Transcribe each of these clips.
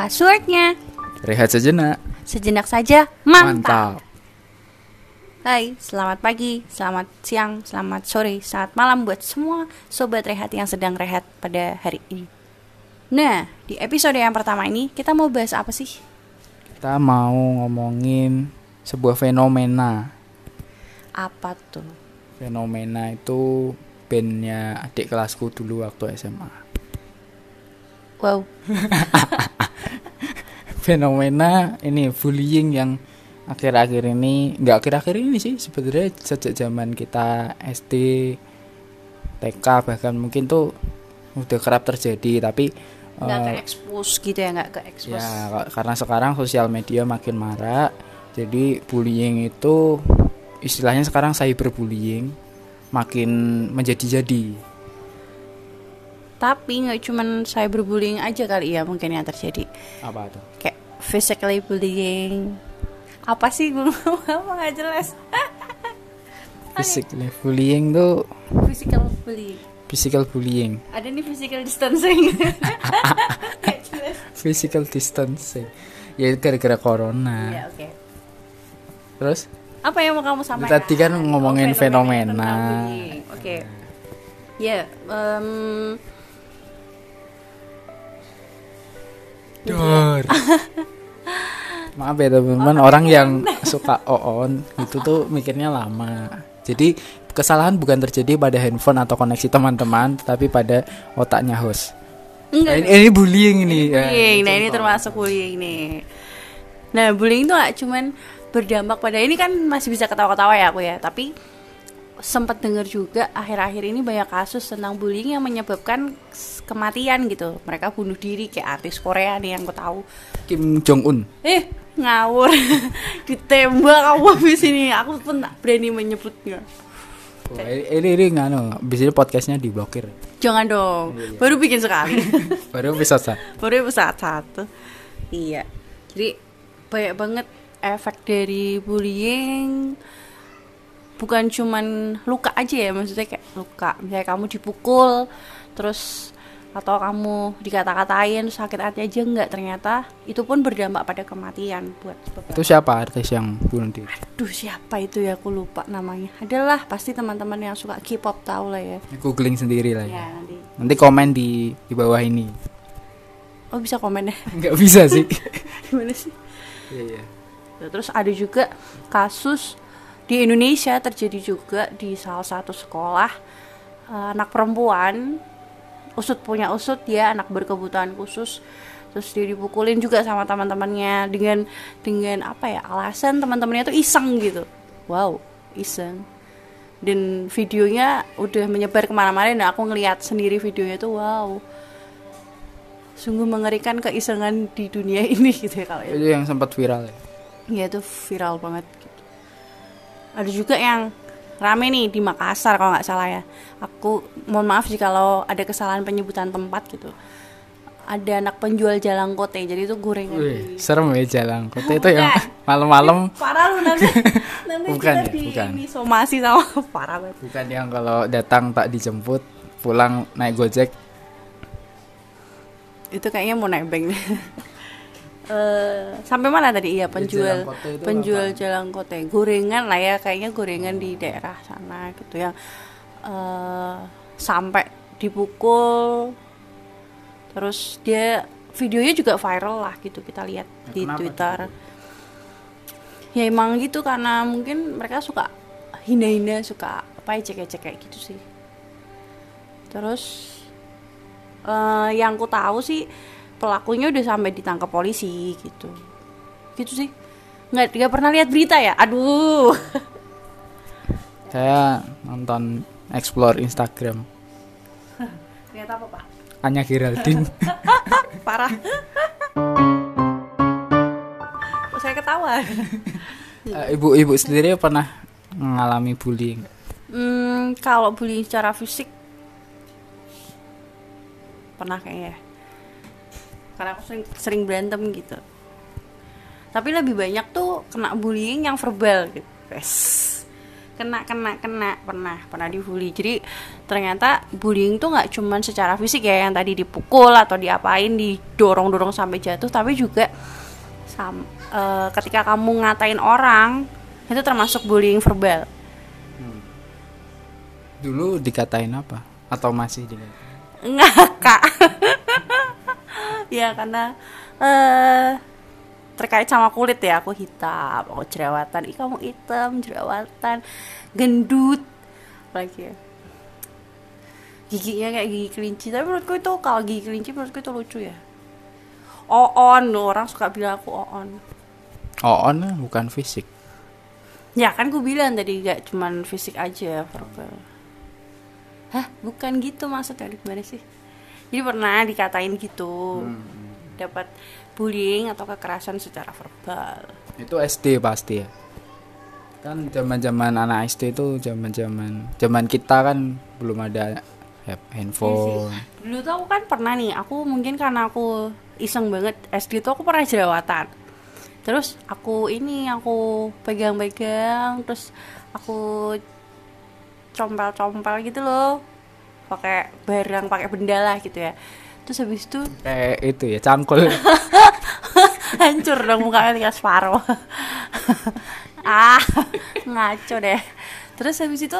Passwordnya Rehat sejenak. sejenak saja mantap. Mantap. Hai, selamat pagi, selamat siang, selamat sore, selamat malam buat semua sobat rehat yang sedang rehat pada hari ini. Nah, di episode yang pertama ini kita mau bahas apa sih? Kita mau ngomongin sebuah fenomena. Apa tuh? Fenomena itu bandnya adik kelasku dulu waktu SMA. Wow, Fenomena ini bullying yang akhir-akhir ini, nggak akhir-akhir ini sih sebenarnya sejak zaman kita SD, TK bahkan mungkin tuh udah kerap terjadi tapi nggak eh, ke expose gitu ya, nggak ke expose. Ya, ka- karena sekarang sosial media makin marak, jadi bullying itu istilahnya sekarang cyberbullying makin menjadi-jadi. Tapi nggak cuman cyberbullying aja kali ya mungkin yang terjadi. Apa tuh? Kayak physically bullying. Apa sih gue ngomong nggak jelas? Physically bullying tuh Physical bullying. physical bullying, Ada nih physical distancing. Jelas. physical distancing. Ya gara-gara corona. Ya oke. Terus Apa yang mau kamu sampaikan? Tadi kan ngomongin fenomena. tentang bullying. Oke. Ya, em, Dor. Maaf ya teman-teman, orang yang suka on itu tuh mikirnya lama. Jadi kesalahan bukan terjadi pada handphone atau koneksi teman-teman, tapi pada otaknya host. enggak. Nah, ini, ini bullying ini. ya. bullying. Nah, ini Contoh. termasuk bullying nih. Nah, bullying itu gak cuman berdampak pada ini kan masih bisa ketawa-ketawa ya aku ya, tapi sempat dengar juga akhir-akhir ini banyak kasus tentang bullying yang menyebabkan kematian gitu. Mereka bunuh diri kayak artis Korea nih yang aku tahu. Kim Jong Un. Eh, ngawur. Ditembak kamu habis ini. Aku pun tak berani menyebutnya. Wah, ini ini, nganu, biasanya podcastnya diblokir. Jangan dong. Baru bikin sekali. Baru bisa sah. baru episode satu iya jadi banyak banget efek dari bullying bukan cuman luka aja ya maksudnya kayak luka misalnya kamu dipukul terus atau kamu dikata-katain sakit hati aja enggak ternyata itu pun berdampak pada kematian buat beberapa Itu siapa artis yang bunuh diri? aduh siapa itu ya aku lupa namanya adalah pasti teman-teman yang suka K-pop tahu lah ya Googling sendiri lah ya ya. nanti Nanti komen di di bawah ini. oh bisa komen ya Nggak bisa sih. gimana sih Iya, iya. Terus ada juga kasus di Indonesia terjadi juga di salah satu sekolah eh, anak perempuan usut punya usut dia anak berkebutuhan khusus. Terus dia dipukulin juga sama teman-temannya dengan dengan apa ya alasan teman-temannya tuh iseng gitu. Wow iseng. Dan videonya udah menyebar ke mana-mana dan aku ngeliat sendiri videonya tuh wow. Sungguh mengerikan keisengan di dunia ini gitu ya kalau ya. Itu yang sempat viral ya. ya itu viral banget. Ada juga yang rame nih di Makassar kalau nggak salah ya. Aku mohon maaf jika kalau ada kesalahan penyebutan tempat gitu. Ada anak penjual jalan kote jadi itu gorengan. Wih, di serem ya jalan kota itu yang Bukan. malam-malam. Parah lu nanti nanti Bukan kita ya, di bukan. somasi sama parah banget. Bukan yang kalau datang tak dijemput pulang naik gojek. Itu kayaknya mau nebeng Eh, sampai mana tadi? Iya penjual itu penjual apa? jalan kote. Gorengan lah ya kayaknya gorengan di daerah sana gitu yang eh sampai dipukul. Terus dia videonya juga viral lah gitu kita lihat Ya, di Twitter. ya emang gitu karena mungkin mereka suka hina-hina suka apa ya cek kayak gitu sih. Terus eh yang ku tahu sih pelakunya udah sampai ditangkap polisi gitu. Gitu sih. Nggak nggak pernah lihat berita ya? Aduh. Saya nonton explore Instagram. Ternyata apa pak? Anya Geraldine. Parah. Saya ketawa Eh, ibu-ibu sendiri pernah mengalami bullying? Hmm, kalau bullying secara fisik pernah kayaknya ya. Karena aku sering, sering berantem gitu. Tapi lebih banyak tuh kena bullying yang verbal gitu. Wes. kena kena kena. Pernah pernah dibully. Jadi ternyata bullying tuh nggak cuman secara fisik ya yang tadi dipukul atau diapain didorong dorong sampai jatuh tapi juga sam, uh, ketika kamu ngatain orang itu termasuk bullying verbal. Dulu dikatain apa? Atau masih dikatain? Ngakak ya karena uh, terkait sama kulit ya aku hitam aku jerawatan ih kamu hitam jerawatan gendut lagi ya. Giginya kayak gigi kelinci tapi menurutku itu kalau gigi kelinci menurutku itu lucu ya. Oon orang suka bilang aku oon. Oon bukan fisik. Ya kan aku bilang tadi gak cuman fisik aja verbal. Hah bukan gitu maksudnya gimana sih jadi pernah dikatain gitu hmm. dapat bullying atau kekerasan secara verbal. Itu SD pasti ya. Kan zaman-zaman anak SD itu zaman-zaman zaman kita kan belum ada handphone. Iya Dulu tuh aku kan pernah nih, aku mungkin karena aku iseng banget SD tuh aku pernah jerawatan. Terus aku ini aku pegang-pegang terus aku compel-compel gitu loh pakai barang pakai benda lah gitu ya. Terus habis itu kayak itu ya cangkul. Hancur dong mukanya tinggal separuh. Ah ngaco deh. Terus habis itu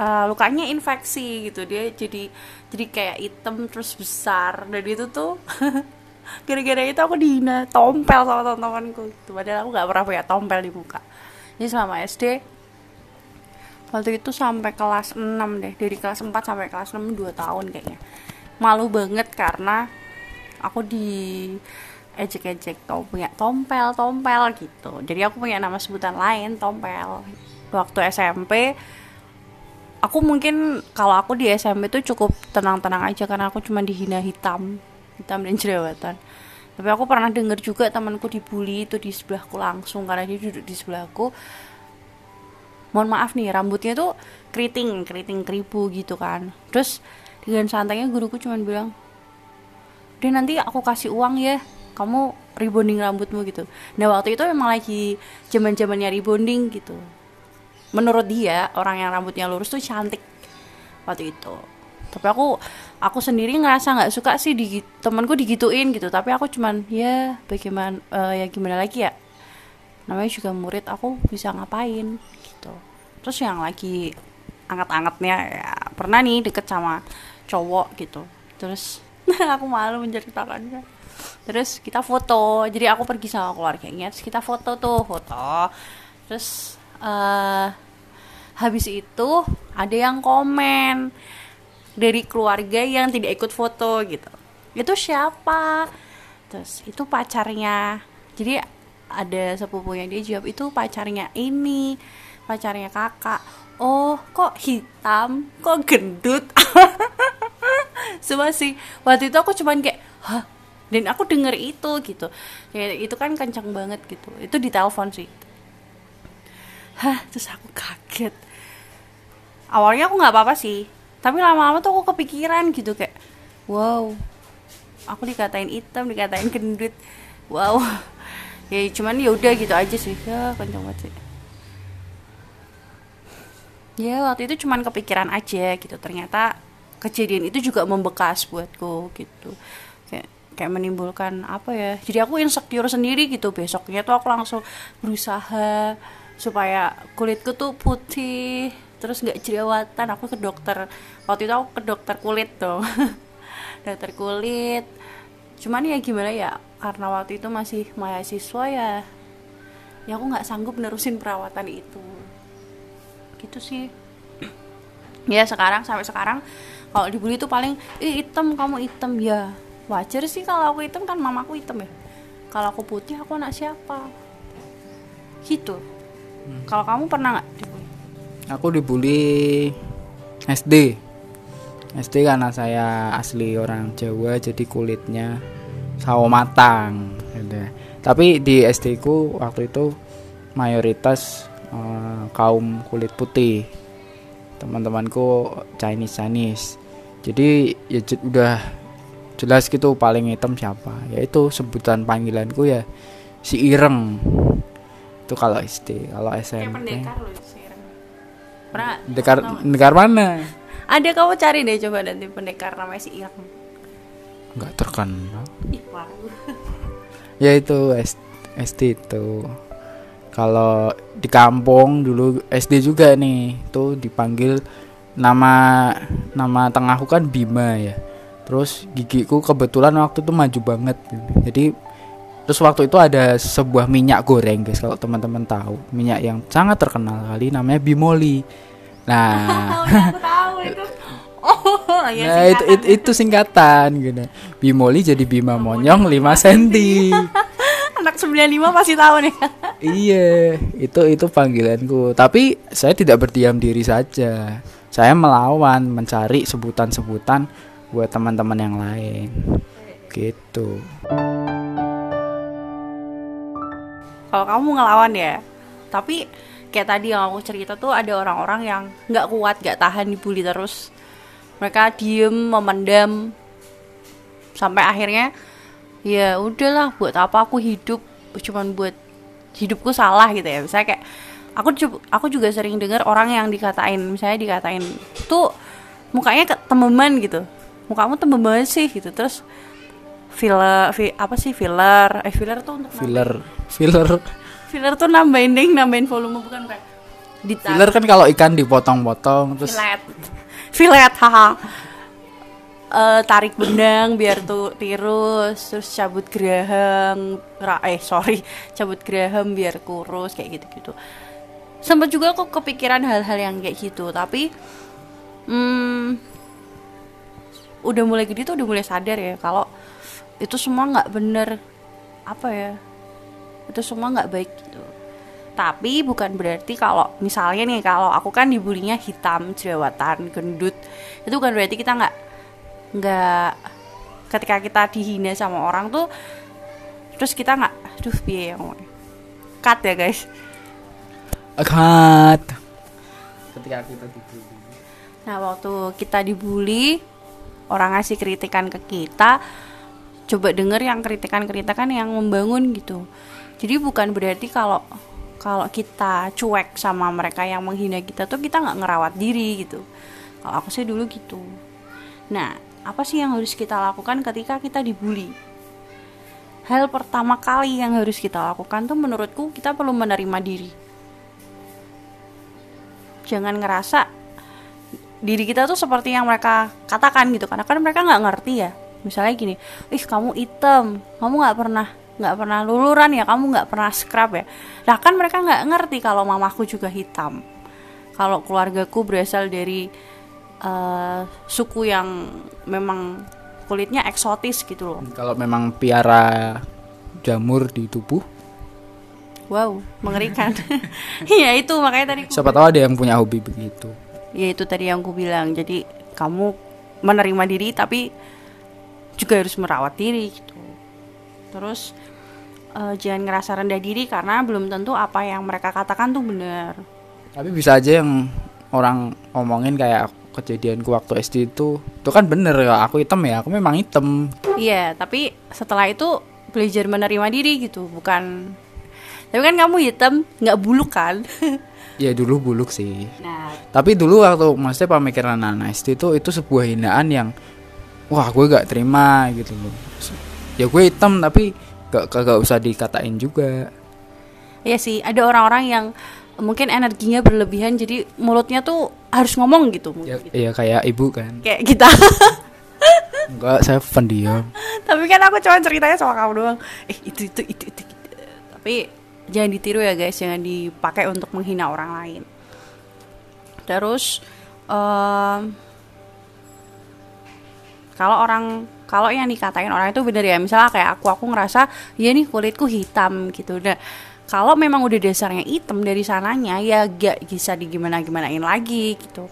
uh, lukanya infeksi gitu. Dia jadi jadi kayak hitam terus besar. Dan itu tuh gara-gara itu aku dihina tompel sama teman-temanku. Gitu. padahal aku gak pernah punya tompel di muka. Jadi selama SD waktu itu sampai kelas 6 deh dari kelas 4 sampai kelas 6 2 tahun kayaknya. Malu banget karena aku di ejek-ejek tau punya tompel tompel gitu. Jadi aku punya nama sebutan lain tompel. Waktu SMP aku mungkin kalau aku di SMP tuh cukup tenang-tenang aja karena aku cuma dihina hitam hitam dan jerawatan. Tapi aku pernah denger juga temanku dibully itu di sebelahku langsung karena dia duduk di sebelahku mohon maaf nih rambutnya tuh keriting keriting keribu gitu kan. Terus dengan santainya guruku cuma bilang deh nanti aku kasih uang ya kamu rebonding rambutmu gitu. Nah waktu itu memang lagi zaman zamannya rebonding gitu. Menurut dia orang yang rambutnya lurus tuh cantik waktu itu. Tapi aku aku sendiri ngerasa nggak suka sih di temanku digituin gitu. Tapi aku cuman ya bagaimana uh, ya gimana lagi ya? Namanya juga murid aku bisa ngapain terus yang lagi anget-angetnya ya pernah nih deket sama cowok gitu. Terus aku malu menceritakannya terus kita foto. Jadi aku pergi sama keluarganya terus kita foto tuh foto. Terus uh, habis itu ada yang komen dari keluarga yang tidak ikut foto gitu. Itu siapa? Terus itu pacarnya. Jadi ada sepupunya dia jawab itu pacarnya ini pacarnya kakak. Oh kok hitam? Kok gendut? Semua sih. Waktu itu aku cuman kayak hah? Dan aku denger itu gitu. Kayak itu kan kencang banget gitu. Itu di telepon sih. Hah terus aku kaget. Awalnya aku nggak apa-apa sih. Tapi lama-lama tuh aku kepikiran gitu kayak wow aku dikatain hitam dikatain gendut. Wow. Ya cuman ya udah gitu aja sih. Ya kencang banget sih ya waktu itu cuman kepikiran aja gitu. Ternyata kejadian itu juga membekas buatku gitu. Kayak kayak menimbulkan apa ya jadi aku insecure sendiri gitu. Besoknya tuh aku langsung berusaha supaya kulitku tuh putih terus nggak jerawatan. Aku ke dokter waktu itu aku ke dokter kulit tuh dokter kulit. Cuman ya gimana ya karena waktu itu masih mahasiswa ya ya aku nggak sanggup nerusin perawatan itu gitu sih. Ya sekarang sampai sekarang kalau dibully itu paling ih hitam kamu hitam. Ya wajar sih kalau aku hitam kan mamaku hitam ya. Kalau aku putih aku anak siapa? Gitu. Hmm. kalau kamu pernah nggak dibully? Aku dibully SD SD karena saya asli orang Jawa jadi kulitnya sawo matang gitu. tapi di SD ku waktu itu mayoritas uh, kaum kulit putih teman-temanku Chinese Chinese jadi ya udah jelas gitu paling hitam siapa. Yaitu sebutan panggilanku ya si Ireng. Itu kalau SD kalau SMP pernah Pendekar pendekar mana? ada kamu cari deh coba nanti pendekar namanya si Irang Nggak terkenal. Ya itu SD itu. Kalau di kampung dulu SD juga nih, tuh dipanggil nama nama tengahku kan Bima ya. Terus gigiku kebetulan waktu itu maju banget. Jadi terus waktu itu ada sebuah minyak goreng guys kalau teman-teman tahu minyak yang sangat terkenal kali namanya Bimoli. Nah, oh ya tahu itu oh ya nah itu, itu itu singkatan gitu. Bimoli jadi Bima Monyong 5 cm. anak 95 pasti tahu nih Iya, itu itu panggilanku. Tapi saya tidak berdiam diri saja. Saya melawan, mencari sebutan-sebutan buat teman-teman yang lain. Gitu. kalau kamu ngelawan ya tapi kayak tadi yang aku cerita tuh ada orang-orang yang nggak kuat nggak tahan dibully terus mereka diem memendam sampai akhirnya ya udahlah buat apa aku hidup? Cuman buat hidupku salah gitu ya. Misalnya kayak aku aku juga sering dengar orang yang dikatain misalnya dikatain tuh mukanya tememan gitu. Mukamu temen banget sih? gitu. Terus filler fi- apa sih filler? Eh filler tuh untuk Filler, filler, filler tuh nambahin ding nambahin volume bukan kayak filler kan kalau ikan dipotong-potong terus filet. Filet haha Eh, tarik benang biar tuh tirus terus cabut geraham ra- eh sorry cabut geraham biar kurus kayak gitu gitu sempat juga aku kepikiran hal-hal yang kayak gitu tapi hmm, udah mulai gede tuh udah mulai sadar ya kalau itu semua nggak bener apa ya itu semua nggak baik gitu. Tapi bukan berarti kalau misalnya nih kalau aku kan dibulinya hitam jerawatan gendut itu bukan berarti kita nggak nggak ketika kita dihina sama orang tuh terus kita nggak aduh piye ya ngomongnya cut ya guys Cut. Ketika kita dibully. Nah, waktu kita dibully, orang ngasih kritikan ke kita, coba denger yang kritikan-kritikan yang membangun gitu. Jadi bukan berarti kalau kalau kita cuek sama mereka yang menghina kita tuh kita nggak ngerawat diri gitu. Kalau aku sih dulu gitu. Nah, apa sih yang harus kita lakukan ketika kita dibully? Hal pertama kali yang harus kita lakukan tuh menurutku kita perlu menerima diri. Jangan ngerasa diri kita tuh seperti yang mereka katakan gitu karena kan mereka nggak ngerti ya misalnya gini ih kamu hitam kamu nggak pernah nggak pernah luluran ya kamu nggak pernah scrub ya nah kan mereka nggak ngerti kalau mamaku juga hitam kalau keluargaku berasal dari eh, suku yang memang kulitnya eksotis gitu loh. Kalau memang piara jamur di tubuh, wow mengerikan. Iya itu makanya tadi siapa tahu ada yang punya hobi begitu. ya itu tadi yang aku bilang. Jadi kamu menerima diri tapi juga harus merawat diri gitu. Terus eh, jangan ngerasa rendah diri karena belum tentu apa yang mereka katakan tuh benar. Tapi bisa aja yang orang omongin kayak kejadianku waktu SD itu itu kan bener ya aku hitam ya aku memang hitam. Iya tapi setelah itu belajar menerima diri gitu bukan. Tapi kan kamu hitam nggak buluk kan? Ya dulu buluk sih. Nah. Tapi dulu waktu maksudnya pemikiran anak SD itu itu sebuah hinaan yang wah gue gak terima gitu loh. Ya gue hitam tapi gak, gak, usah dikatain juga. Iya sih, ada orang-orang yang mungkin energinya berlebihan jadi mulutnya tuh harus ngomong gitu. ya, gitu. ya kayak ibu kan Kayak kita. enggak saya pendiam Tapi kan aku cuma ceritanya sama kamu doang. Eh itu itu itu itu. itu. Tapi jangan ditiru ya guys, jangan dipakai untuk menghina orang lain. Terus em, kalau orang kalau yang dikatain orang itu bener ya, misalnya kayak aku aku ngerasa ya nih kulitku hitam gitu. Nah, kalau memang udah dasarnya hitam dari sananya ya gak bisa digimana gimanain lagi gitu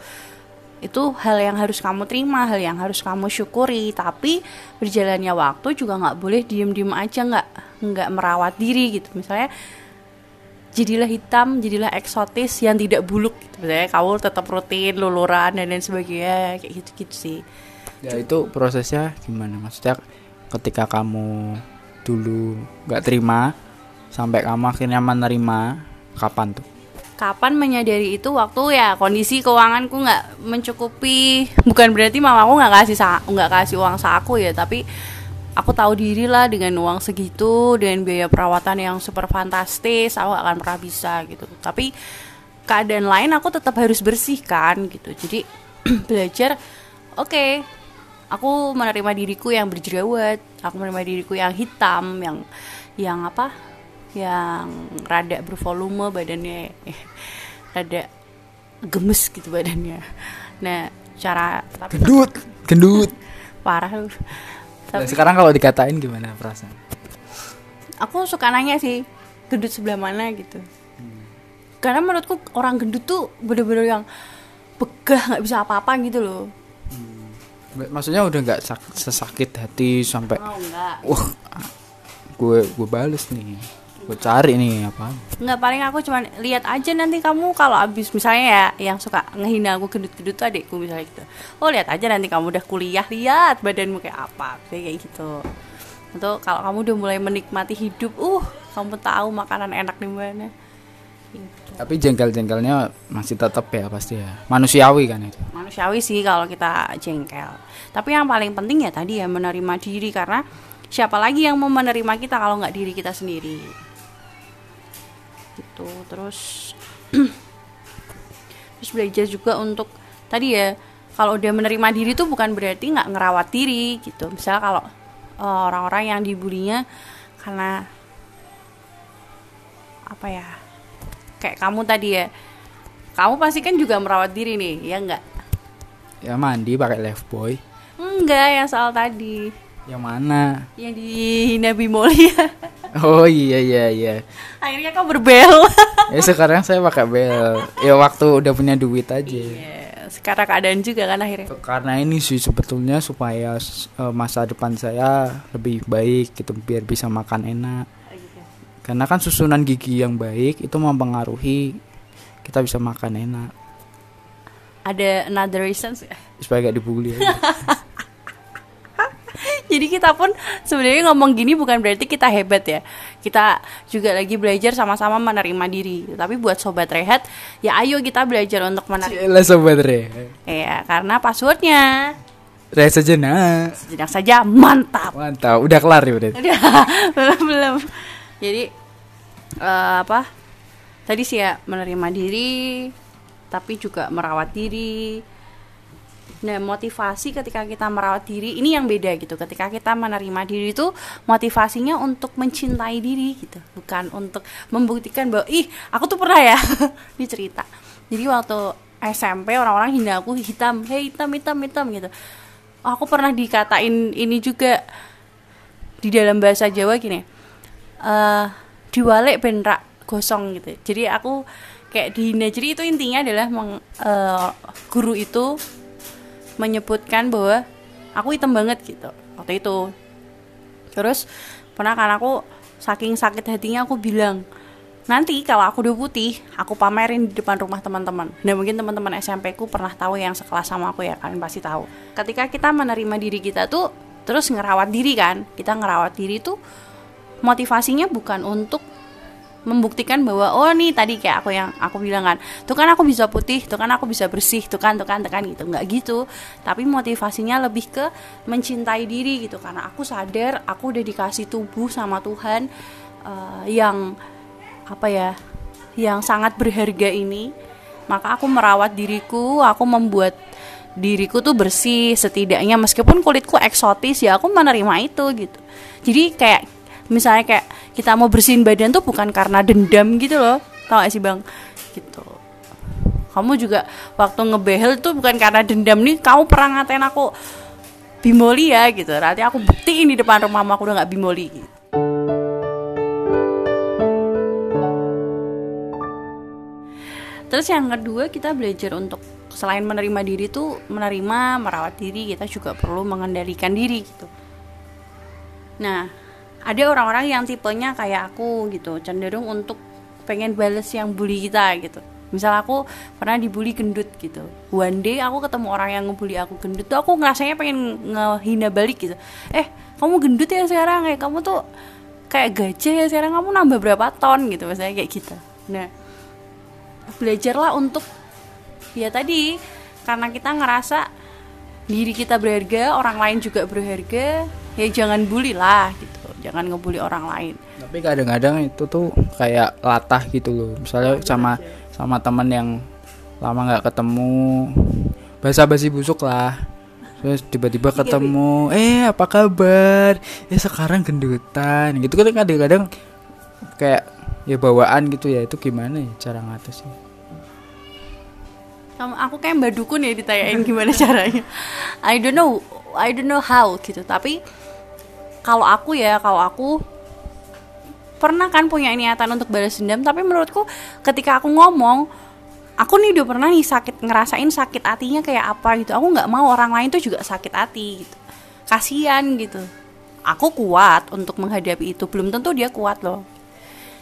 itu hal yang harus kamu terima, hal yang harus kamu syukuri. Tapi berjalannya waktu juga nggak boleh diem-diem aja nggak nggak merawat diri gitu. Misalnya jadilah hitam, jadilah eksotis yang tidak buluk gitu. Misalnya kamu tetap rutin luluran dan lain sebagainya kayak gitu-gitu sih. ya itu prosesnya gimana maksudnya ketika kamu dulu nggak terima sampai kamu akhirnya menerima kapan tuh? Kapan menyadari itu? Waktu ya kondisi keuanganku nggak mencukupi. Bukan berarti mamaku nggak kasih nggak kasih uang saku ya tapi aku tahu diri lah dengan uang segitu dengan biaya perawatan yang super fantastis aku akan pernah bisa gitu. Tapi keadaan lain aku tetap harus bersihkan gitu. Jadi belajar oke aku menerima diriku yang berjerawat aku menerima diriku yang hitam yang yang apa yang rada bervolume badannya rada gemes gitu badannya. Nah cara tapi gendut gendut. Parah lu. Nah, sekarang kalau dikatain gimana perasaan? Aku suka nanya sih gendut sebelah mana gitu. Karena menurutku orang gendut tuh bener-bener yang begah nggak bisa apa-apa gitu loh. Maksudnya udah nggak sak- sesakit hati sampai oh enggak wah gue gue bales nih gue cari nih apa Nggak paling aku cuman lihat aja nanti kamu kalau abis misalnya ya yang suka ngehina aku gendut-gendut tuh adikku misalnya gitu. Oh lihat aja nanti kamu udah kuliah lihat badanmu kayak apa kayak gitu. Atau kalau kamu udah mulai menikmati hidup, uh kamu tahu makanan enak di mana. Gitu. tapi jengkel-jengkelnya masih tetap ya pasti ya manusiawi kan itu Manusiawi sih kalau kita jengkel. Tapi yang paling penting ya tadi ya menerima diri karena siapa lagi yang mau menerima kita kalau nggak diri kita sendiri. Gitu. Terus terus belajar juga untuk tadi ya kalau udah menerima diri tuh bukan berarti nggak ngerawat diri gitu. Misalnya kalau eh, orang-orang yang dibulinya karena apa ya? Kayak kamu tadi ya. Kamu pasti kan juga merawat diri nih, ya enggak? ya mandi pakai boy Enggak, yang soal tadi. Yang mana Yang di Nabi Mulia. oh iya iya iya Akhirnya kau berbel. ya sekarang saya pakai bel ya waktu udah punya duit aja Ya, sekarang keadaan juga kan akhirnya. karena ini sih sebetulnya supaya eh, masa depan saya lebih baik gitu biar bisa makan enak karena kan susunan gigi yang baik itu mempengaruhi kita bisa makan enak Ada another reasons ya? supaya gak dibully aja. Jadi kita pun sebenarnya ngomong gini bukan berarti kita hebat ya. Kita juga lagi belajar sama-sama menerima diri. Tapi buat sobat rehat, ya ayo kita belajar untuk menerima. Cila sobat re Ya, karena passwordnya re sejenak sejenak saja mantap. mantap udah kelar ya Udah, belum belum. Jadi eh, apa? Tadi sih ya menerima diri, tapi juga merawat diri. Nah, motivasi ketika kita merawat diri ini yang beda gitu. Ketika kita menerima diri itu motivasinya untuk mencintai diri gitu, bukan untuk membuktikan bahwa ih, aku tuh pernah ya dicerita. Jadi waktu SMP orang-orang hina aku hitam, hei hitam hitam hitam gitu. Aku pernah dikatain ini juga di dalam bahasa Jawa gini eh diwalek benrak gosong gitu jadi aku kayak dihina jadi itu intinya adalah meng- eh, guru itu menyebutkan bahwa aku hitam banget gitu waktu itu. Terus pernah kan aku saking sakit hatinya aku bilang nanti kalau aku udah putih aku pamerin di depan rumah teman-teman. Nah mungkin teman-teman SMP ku pernah tahu yang sekelas sama aku ya kalian pasti tahu. Ketika kita menerima diri kita tuh terus ngerawat diri kan kita ngerawat diri tuh motivasinya bukan untuk membuktikan bahwa oh nih tadi kayak aku yang aku bilang kan tuh kan aku bisa putih tuh kan aku bisa bersih tuh kan tuh kan tuh kan gitu. Nggak gitu. Tapi motivasinya lebih ke mencintai diri gitu. Karena aku sadar aku udah dikasih tubuh sama Tuhan eh, yang apa ya yang sangat berharga ini. Maka aku merawat diriku aku membuat diriku tuh bersih setidaknya. Meskipun kulitku eksotis ya aku menerima itu gitu. Jadi kayak misalnya kayak kita mau bersihin badan tuh bukan karena dendam gitu loh. Tau gak sih bang? Gitu. Kamu juga waktu ngebehel tuh bukan karena dendam nih kamu pernah ngatain aku bimoli ya gitu. Nanti aku buktiin di depan rumah aku udah nggak bimoli gitu. Terus yang kedua kita belajar untuk selain menerima diri tuh menerima merawat diri. Kita juga perlu mengendalikan diri gitu. Nah ada orang-orang yang tipenya kayak aku gitu cenderung untuk pengen bales yang bully kita gitu. Misal aku pernah dibully gendut gitu. One day aku ketemu orang yang ngebully aku gendut tuh aku ngerasanya pengen ngehina balik gitu. Eh kamu gendut ya sekarang kayak kamu tuh kayak gajah ya sekarang kamu nambah berapa ton gitu misalnya kayak gitu. Nah belajarlah untuk ya tadi karena kita ngerasa diri kita berharga orang lain juga berharga ya jangan bully lah gitu jangan ngebully orang lain. Tapi kadang-kadang itu tuh kayak latah gitu loh. Misalnya sama sama teman yang lama nggak ketemu. Basa-basi busuk lah. Terus tiba-tiba Iya, ketemu. eh apa kabar? Ya sekarang gendutan. Gitu kan kadang-kadang kayak ya bawaan gitu ya. Itu gimana ya cara ngatasin sama aku kayak mbak dukun ya ditanyain gimana caranya. I don't know I don't know how gitu. Tapi kalau aku ya kalau aku pernah kan punya niatan untuk balas dendam tapi menurutku ketika aku ngomong aku nih udah pernah nih sakit ngerasain sakit hatinya kayak apa gitu. Aku nggak mau orang lain tuh juga sakit hati gitu. Kasihan gitu. Aku kuat untuk menghadapi itu. Belum tentu dia kuat loh.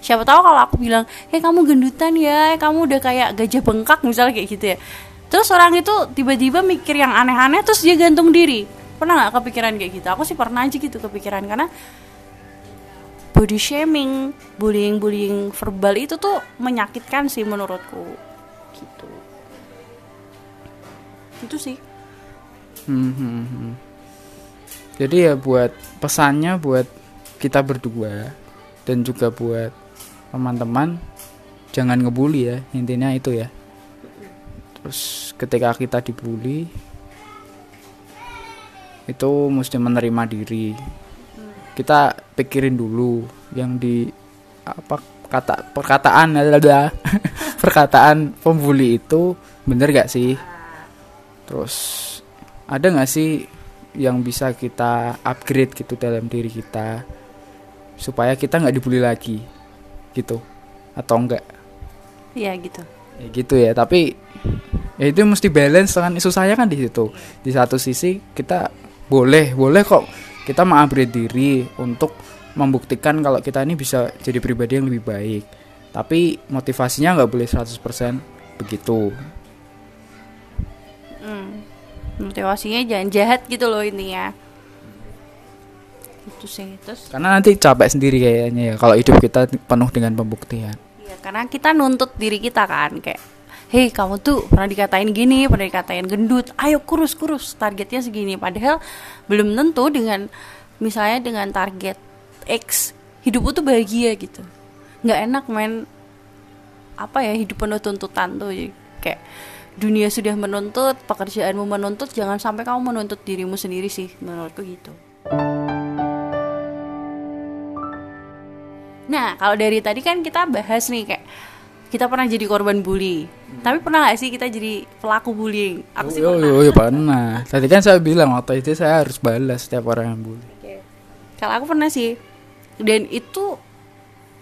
Siapa tahu kalau aku bilang hei kamu gendutan ya eh, kamu udah kayak gajah bengkak misalnya kayak gitu ya. Terus orang itu tiba-tiba mikir yang aneh-aneh terus dia gantung diri pernah nggak kepikiran kayak gitu aku sih pernah aja gitu kepikiran karena body shaming bullying bullying verbal itu tuh menyakitkan sih menurutku gitu itu sih Hmm, hmm, hmm. Jadi ya buat pesannya buat kita berdua dan juga buat teman-teman jangan ngebully ya intinya itu ya. Terus ketika kita dibully itu mesti menerima diri. Kita pikirin dulu yang di apa kata perkataan adalah perkataan pembuli itu bener gak sih? Terus ada nggak sih yang bisa kita upgrade gitu dalam diri kita supaya kita nggak dibully lagi? Gitu. Atau enggak? Ya gitu. Ya gitu ya tapi ya itu mesti balance kan. Isu saya kan di situ. Di satu sisi kita boleh boleh kok. Kita mengupgrade diri untuk membuktikan kalau kita ini bisa jadi pribadi yang lebih baik. Tapi motivasinya nggak boleh 100% begitu. Hmm. motivasinya jangan jahat gitu loh intinya itu sih terus? Karena nanti capek sendiri kayaknya ya kalau hidup kita penuh dengan pembuktian. Iya, karena kita nuntut diri kita kan kayak, hei kamu tuh pernah dikatain gini, pernah dikatain gendut, ayo kurus kurus, targetnya segini. Padahal belum tentu dengan misalnya dengan target X hidupmu tuh bahagia gitu. Nggak enak men, apa ya hidup penuh tuntutan tuh ya. kayak dunia sudah menuntut, pekerjaanmu menuntut, jangan sampai kamu menuntut dirimu sendiri sih menurutku gitu. Nah, kalau dari tadi kan kita bahas nih kayak kita pernah jadi korban bully. Tapi pernah gak sih kita jadi pelaku bullying? Aku sih oh, pernah. oh, iya, pernah. Tadi kan saya bilang waktu itu saya harus balas setiap orang yang bully. Oke. Kalau aku pernah sih. Dan itu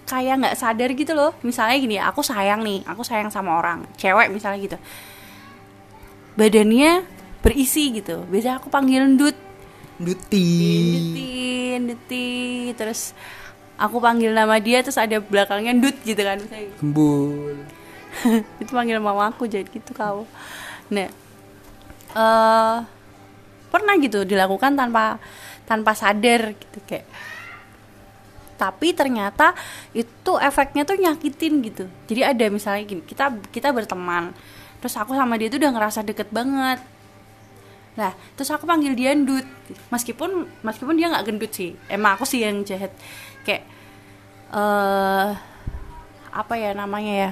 kayak nggak sadar gitu loh. Misalnya gini, aku sayang nih, aku sayang sama orang, cewek misalnya gitu. Badannya berisi gitu. Biasanya aku panggil ndut, Duti. dutin, duti, terus aku panggil nama dia terus ada belakangnya ndut gitu kan misalnya. Gembul. itu panggil mama aku jadi gitu kau nah eh pernah gitu dilakukan tanpa tanpa sadar gitu kayak tapi ternyata itu efeknya tuh nyakitin gitu jadi ada misalnya gini kita kita berteman terus aku sama dia tuh udah ngerasa deket banget Nah, terus aku panggil dia ndut. Meskipun meskipun dia nggak gendut sih. Emang aku sih yang jahat. Kayak eh apa ya namanya ya?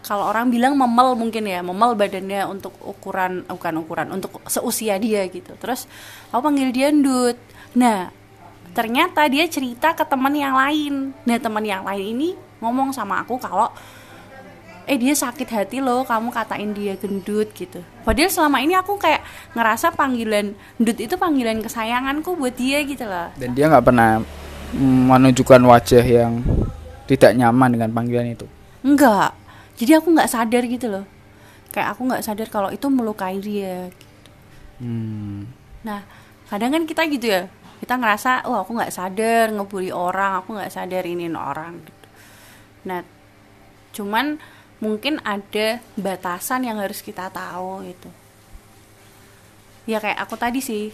Kalau orang bilang memel mungkin ya, memel badannya untuk ukuran bukan ukuran, untuk seusia dia gitu. Terus aku panggil dia ndut. Nah, ternyata dia cerita ke teman yang lain. Nah, teman yang lain ini ngomong sama aku kalau eh dia sakit hati loh kamu katain dia gendut gitu padahal selama ini aku kayak ngerasa panggilan gendut itu panggilan kesayanganku buat dia gitu loh Dan dia nggak pernah menunjukkan wajah yang tidak nyaman dengan panggilan itu. enggak jadi aku nggak sadar gitu loh kayak aku nggak sadar kalau itu melukai dia Hmm. nah kadang kan kita gitu ya kita ngerasa oh aku nggak sadar ngebully orang aku nggak sadar ini orang gitu. nah cuman mungkin ada batasan yang harus kita tahu gitu. Ya kayak aku tadi sih.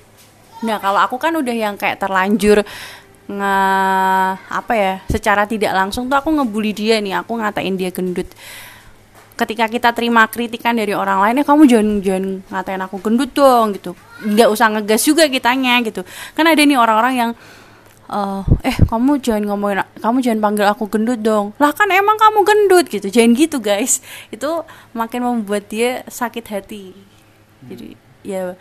Nah kalau aku kan udah yang kayak terlanjur nge apa ya secara tidak langsung tuh aku ngebully dia nih aku ngatain dia gendut. Ketika kita terima kritikan dari orang lain ya kamu jangan jangan ngatain aku gendut dong gitu. Nggak usah ngegas juga kitanya gitu. Kan ada nih orang-orang yang uh, eh kamu jangan ngomongin kamu jangan panggil aku gendut dong. Lah kan emang kamu gendut gitu. Jangan gitu guys. Itu makin membuat dia sakit hati. Jadi ya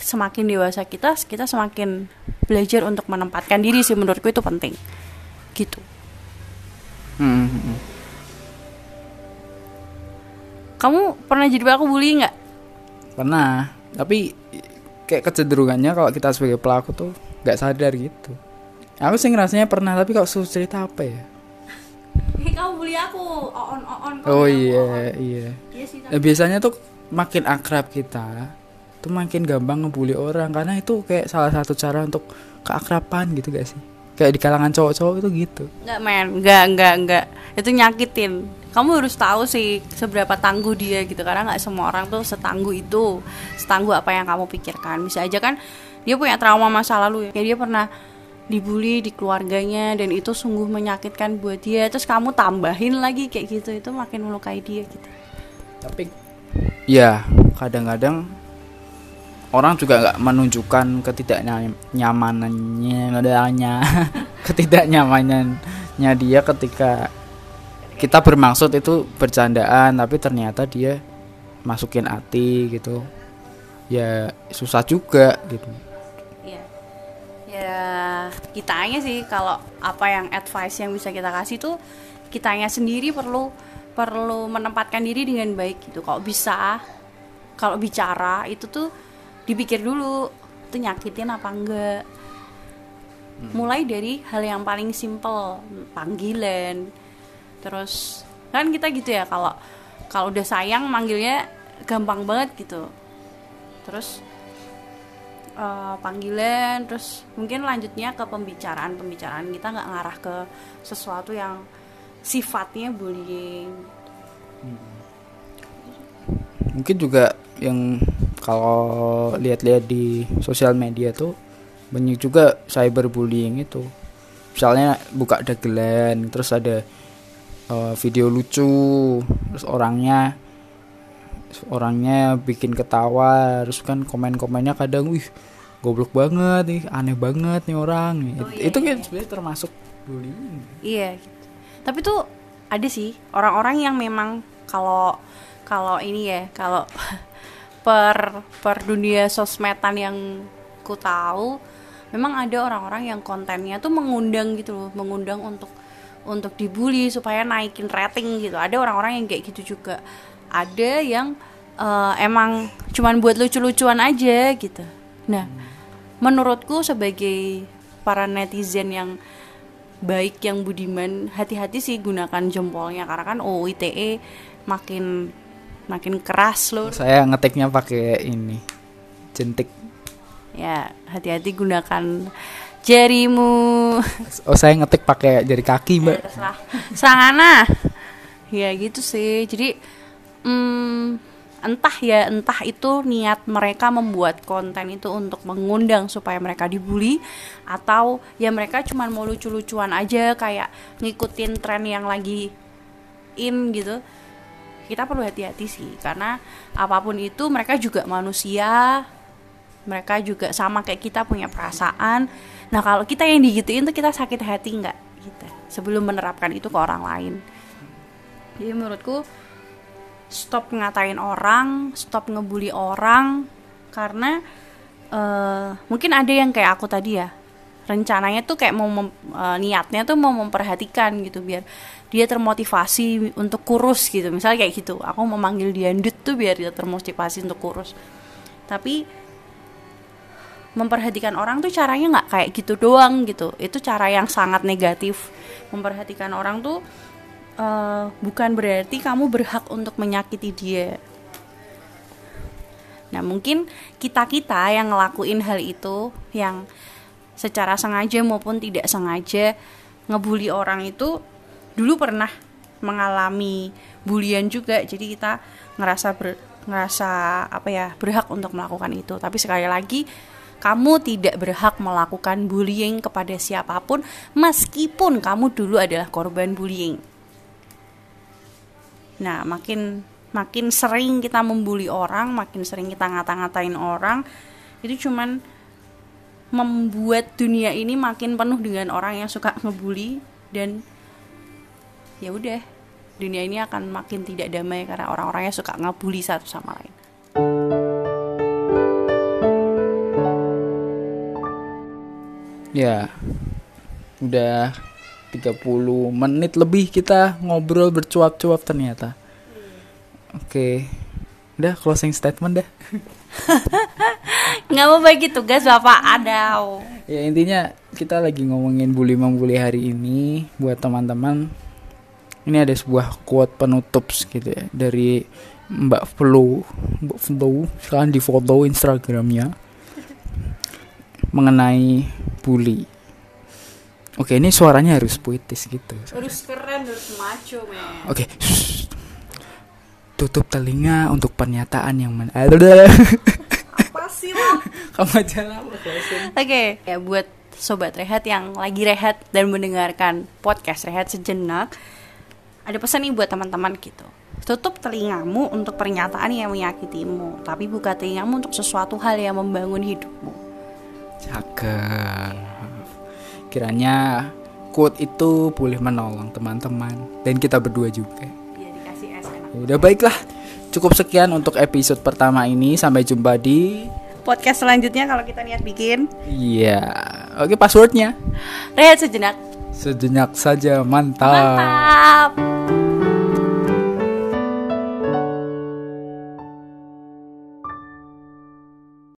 semakin dewasa kita kita semakin belajar untuk menempatkan diri sih. Menurutku itu penting. Gitu. Hmm, hmm, hmm. kamu pernah jadi pelaku bully nggak? Pernah. Tapi kayak kecenderungannya kalau kita sebagai pelaku tuh nggak sadar gitu aku sih ngerasanya pernah tapi kalau suruh cerita apa ya? Hei, kamu bully aku on on oh iya iya. Iya Ya, biasanya tuh makin akrab kita tuh makin gampang ngebully orang. Karena itu kayak salah satu cara untuk keakraban gitu gak sih? Kayak di kalangan cowok-cowok itu gitu. Nggak men. Nggak nggak nggak. Itu nyakitin. Kamu harus tahu sih seberapa tangguh dia gitu. Karena nggak semua orang tuh setangguh itu. Setangguh apa yang kamu pikirkan. Bisa aja kan dia punya trauma masa lalu ya. Kayak dia pernah dibully di keluarganya dan itu sungguh menyakitkan buat dia. Terus kamu tambahin lagi kayak gitu itu makin melukai dia gitu. Tapi ya kadang-kadang orang juga nggak menunjukkan ketidaknyamanannya adanya ketidaknyamanannya dia ketika kita bermaksud itu bercandaan tapi ternyata dia masukin hati gitu. Ya susah juga gitu. Ya, kitanya sih kalau apa yang advice yang bisa kita kasih tuh kitanya sendiri perlu perlu menempatkan diri dengan baik gitu. Kalau bisa kalau bicara itu tuh dipikir dulu itu nyakitin apa enggak. Mulai dari hal yang paling simple, panggilan. Terus kan kita gitu ya kalau kalau udah sayang manggilnya gampang banget gitu. Terus eh, panggilan terus mungkin lanjutnya ke pembicaraan. Pembicaraan kita nggak ngarah ke sesuatu yang sifatnya bullying. Mungkin juga yang kalau lihat-lihat di sosial media tuh banyak juga cyberbullying itu. Misalnya buka dagelan terus ada eh, video lucu terus orangnya orangnya bikin ketawa terus kan komen-komennya kadang wih goblok banget nih aneh banget nih orang Oh, It- iya, itu kan iya. sebenarnya termasuk bullying. Iya gitu. tapi tuh ada sih orang-orang yang memang kalau kalau ini ya kalau per per dunia sosmedan yang ku tahu memang ada orang-orang yang kontennya tuh mengundang gitu loh mengundang untuk untuk dibully supaya naikin rating gitu. Ada orang-orang yang kayak gitu juga. Ada yang eh, emang cuman buat lucu-lucuan aja gitu. Nah menurutku sebagai para netizen yang baik yang budiman hati-hati sih gunakan jempolnya. Karena kan UU ITE makin makin keras loh. Saya ngetiknya pakai ini jentik. Ya hati-hati gunakan jarimu. Oh saya ngetik pakai jari kaki mbak. Terserah. Sangana ya gitu sih. Jadi hmm, entah ya entah itu niat mereka membuat konten itu untuk mengundang supaya mereka dibully atau ya mereka cuma mau lucu-lucuan aja kayak ngikutin tren yang lagi in gitu. Kita perlu hati-hati sih karena apa pun itu mereka juga manusia mereka juga sama kayak kita punya perasaan. Nah kalau kita yang digituin tuh kita sakit hati nggak? Gitu sebelum menerapkan itu ke orang lain. Jadi menurutku stop ngatain orang stop ngebully orang karena eh, mungkin ada yang kayak aku tadi ya. Rencananya tuh kayak mau mem- eh, niatnya tuh mau memperhatikan gitu biar dia termotivasi untuk kurus gitu. Misalnya kayak gitu aku memanggil dia ndut tuh biar dia termotivasi untuk kurus. Tapi memperhatikan orang tuh caranya nggak kayak gitu doang gitu. Itu cara yang sangat negatif. Memperhatikan orang tuh eh, bukan berarti kamu berhak untuk menyakiti dia. Nah mungkin kita kita yang ngelakuin hal itu yang secara sengaja maupun tidak sengaja ngebully orang itu dulu pernah mengalami bulian juga. Jadi kita ngerasa ber, ngerasa apa ya berhak untuk melakukan itu. Tapi sekali lagi kamu tidak berhak melakukan bullying kepada siapa pun meskipun kamu dulu adalah korban bullying nah makin makin sering kita membuli orang makin sering kita ngata-ngatain orang itu cuman membuat dunia ini makin penuh dengan orang yang suka ngebully dan ya udah dunia ini akan makin tidak damai karena orang-orangnya suka ngebully satu sama lain. Ya, udah 30 menit lebih kita ngobrol bercuap-cuap ternyata. Oke, udah closing statement dah. Nggak mau bagi tugas bapak ada. Ya intinya kita lagi ngomongin bully membuli hari ini buat teman-teman. Ini ada sebuah quote penutup gitu ya dari Mbak Flo, Mbak Flo, sekarang di foto Instagramnya mengenai bully. Oke, ini suaranya harus puitis gitu. Harus keren, harus maco, men. Oke. shh. Tutup telinga untuk pernyataan yang men Apa sih lo? Kamu aja lah. Oke, ya buat sobat rehat yang lagi rehat dan mendengarkan podcast rehat sejenak, ada pesan nih buat teman-teman gitu. Tutup telingamu untuk pernyataan yang menyakitimu, tapi buka telingamu untuk sesuatu hal yang membangun hidupmu. Cakep. Kiranya quote itu boleh menolong teman-teman dan kita berdua juga. Ya dikasih es enak. Ya Udah baiklah. Cukup sekian untuk episode pertama ini. Sampai jumpa di Podcast selanjutnya kalau kita niat bikin, Iya. Oke, passwordnya. rehat sejenak. Sejenak saja, mantap. Mantap.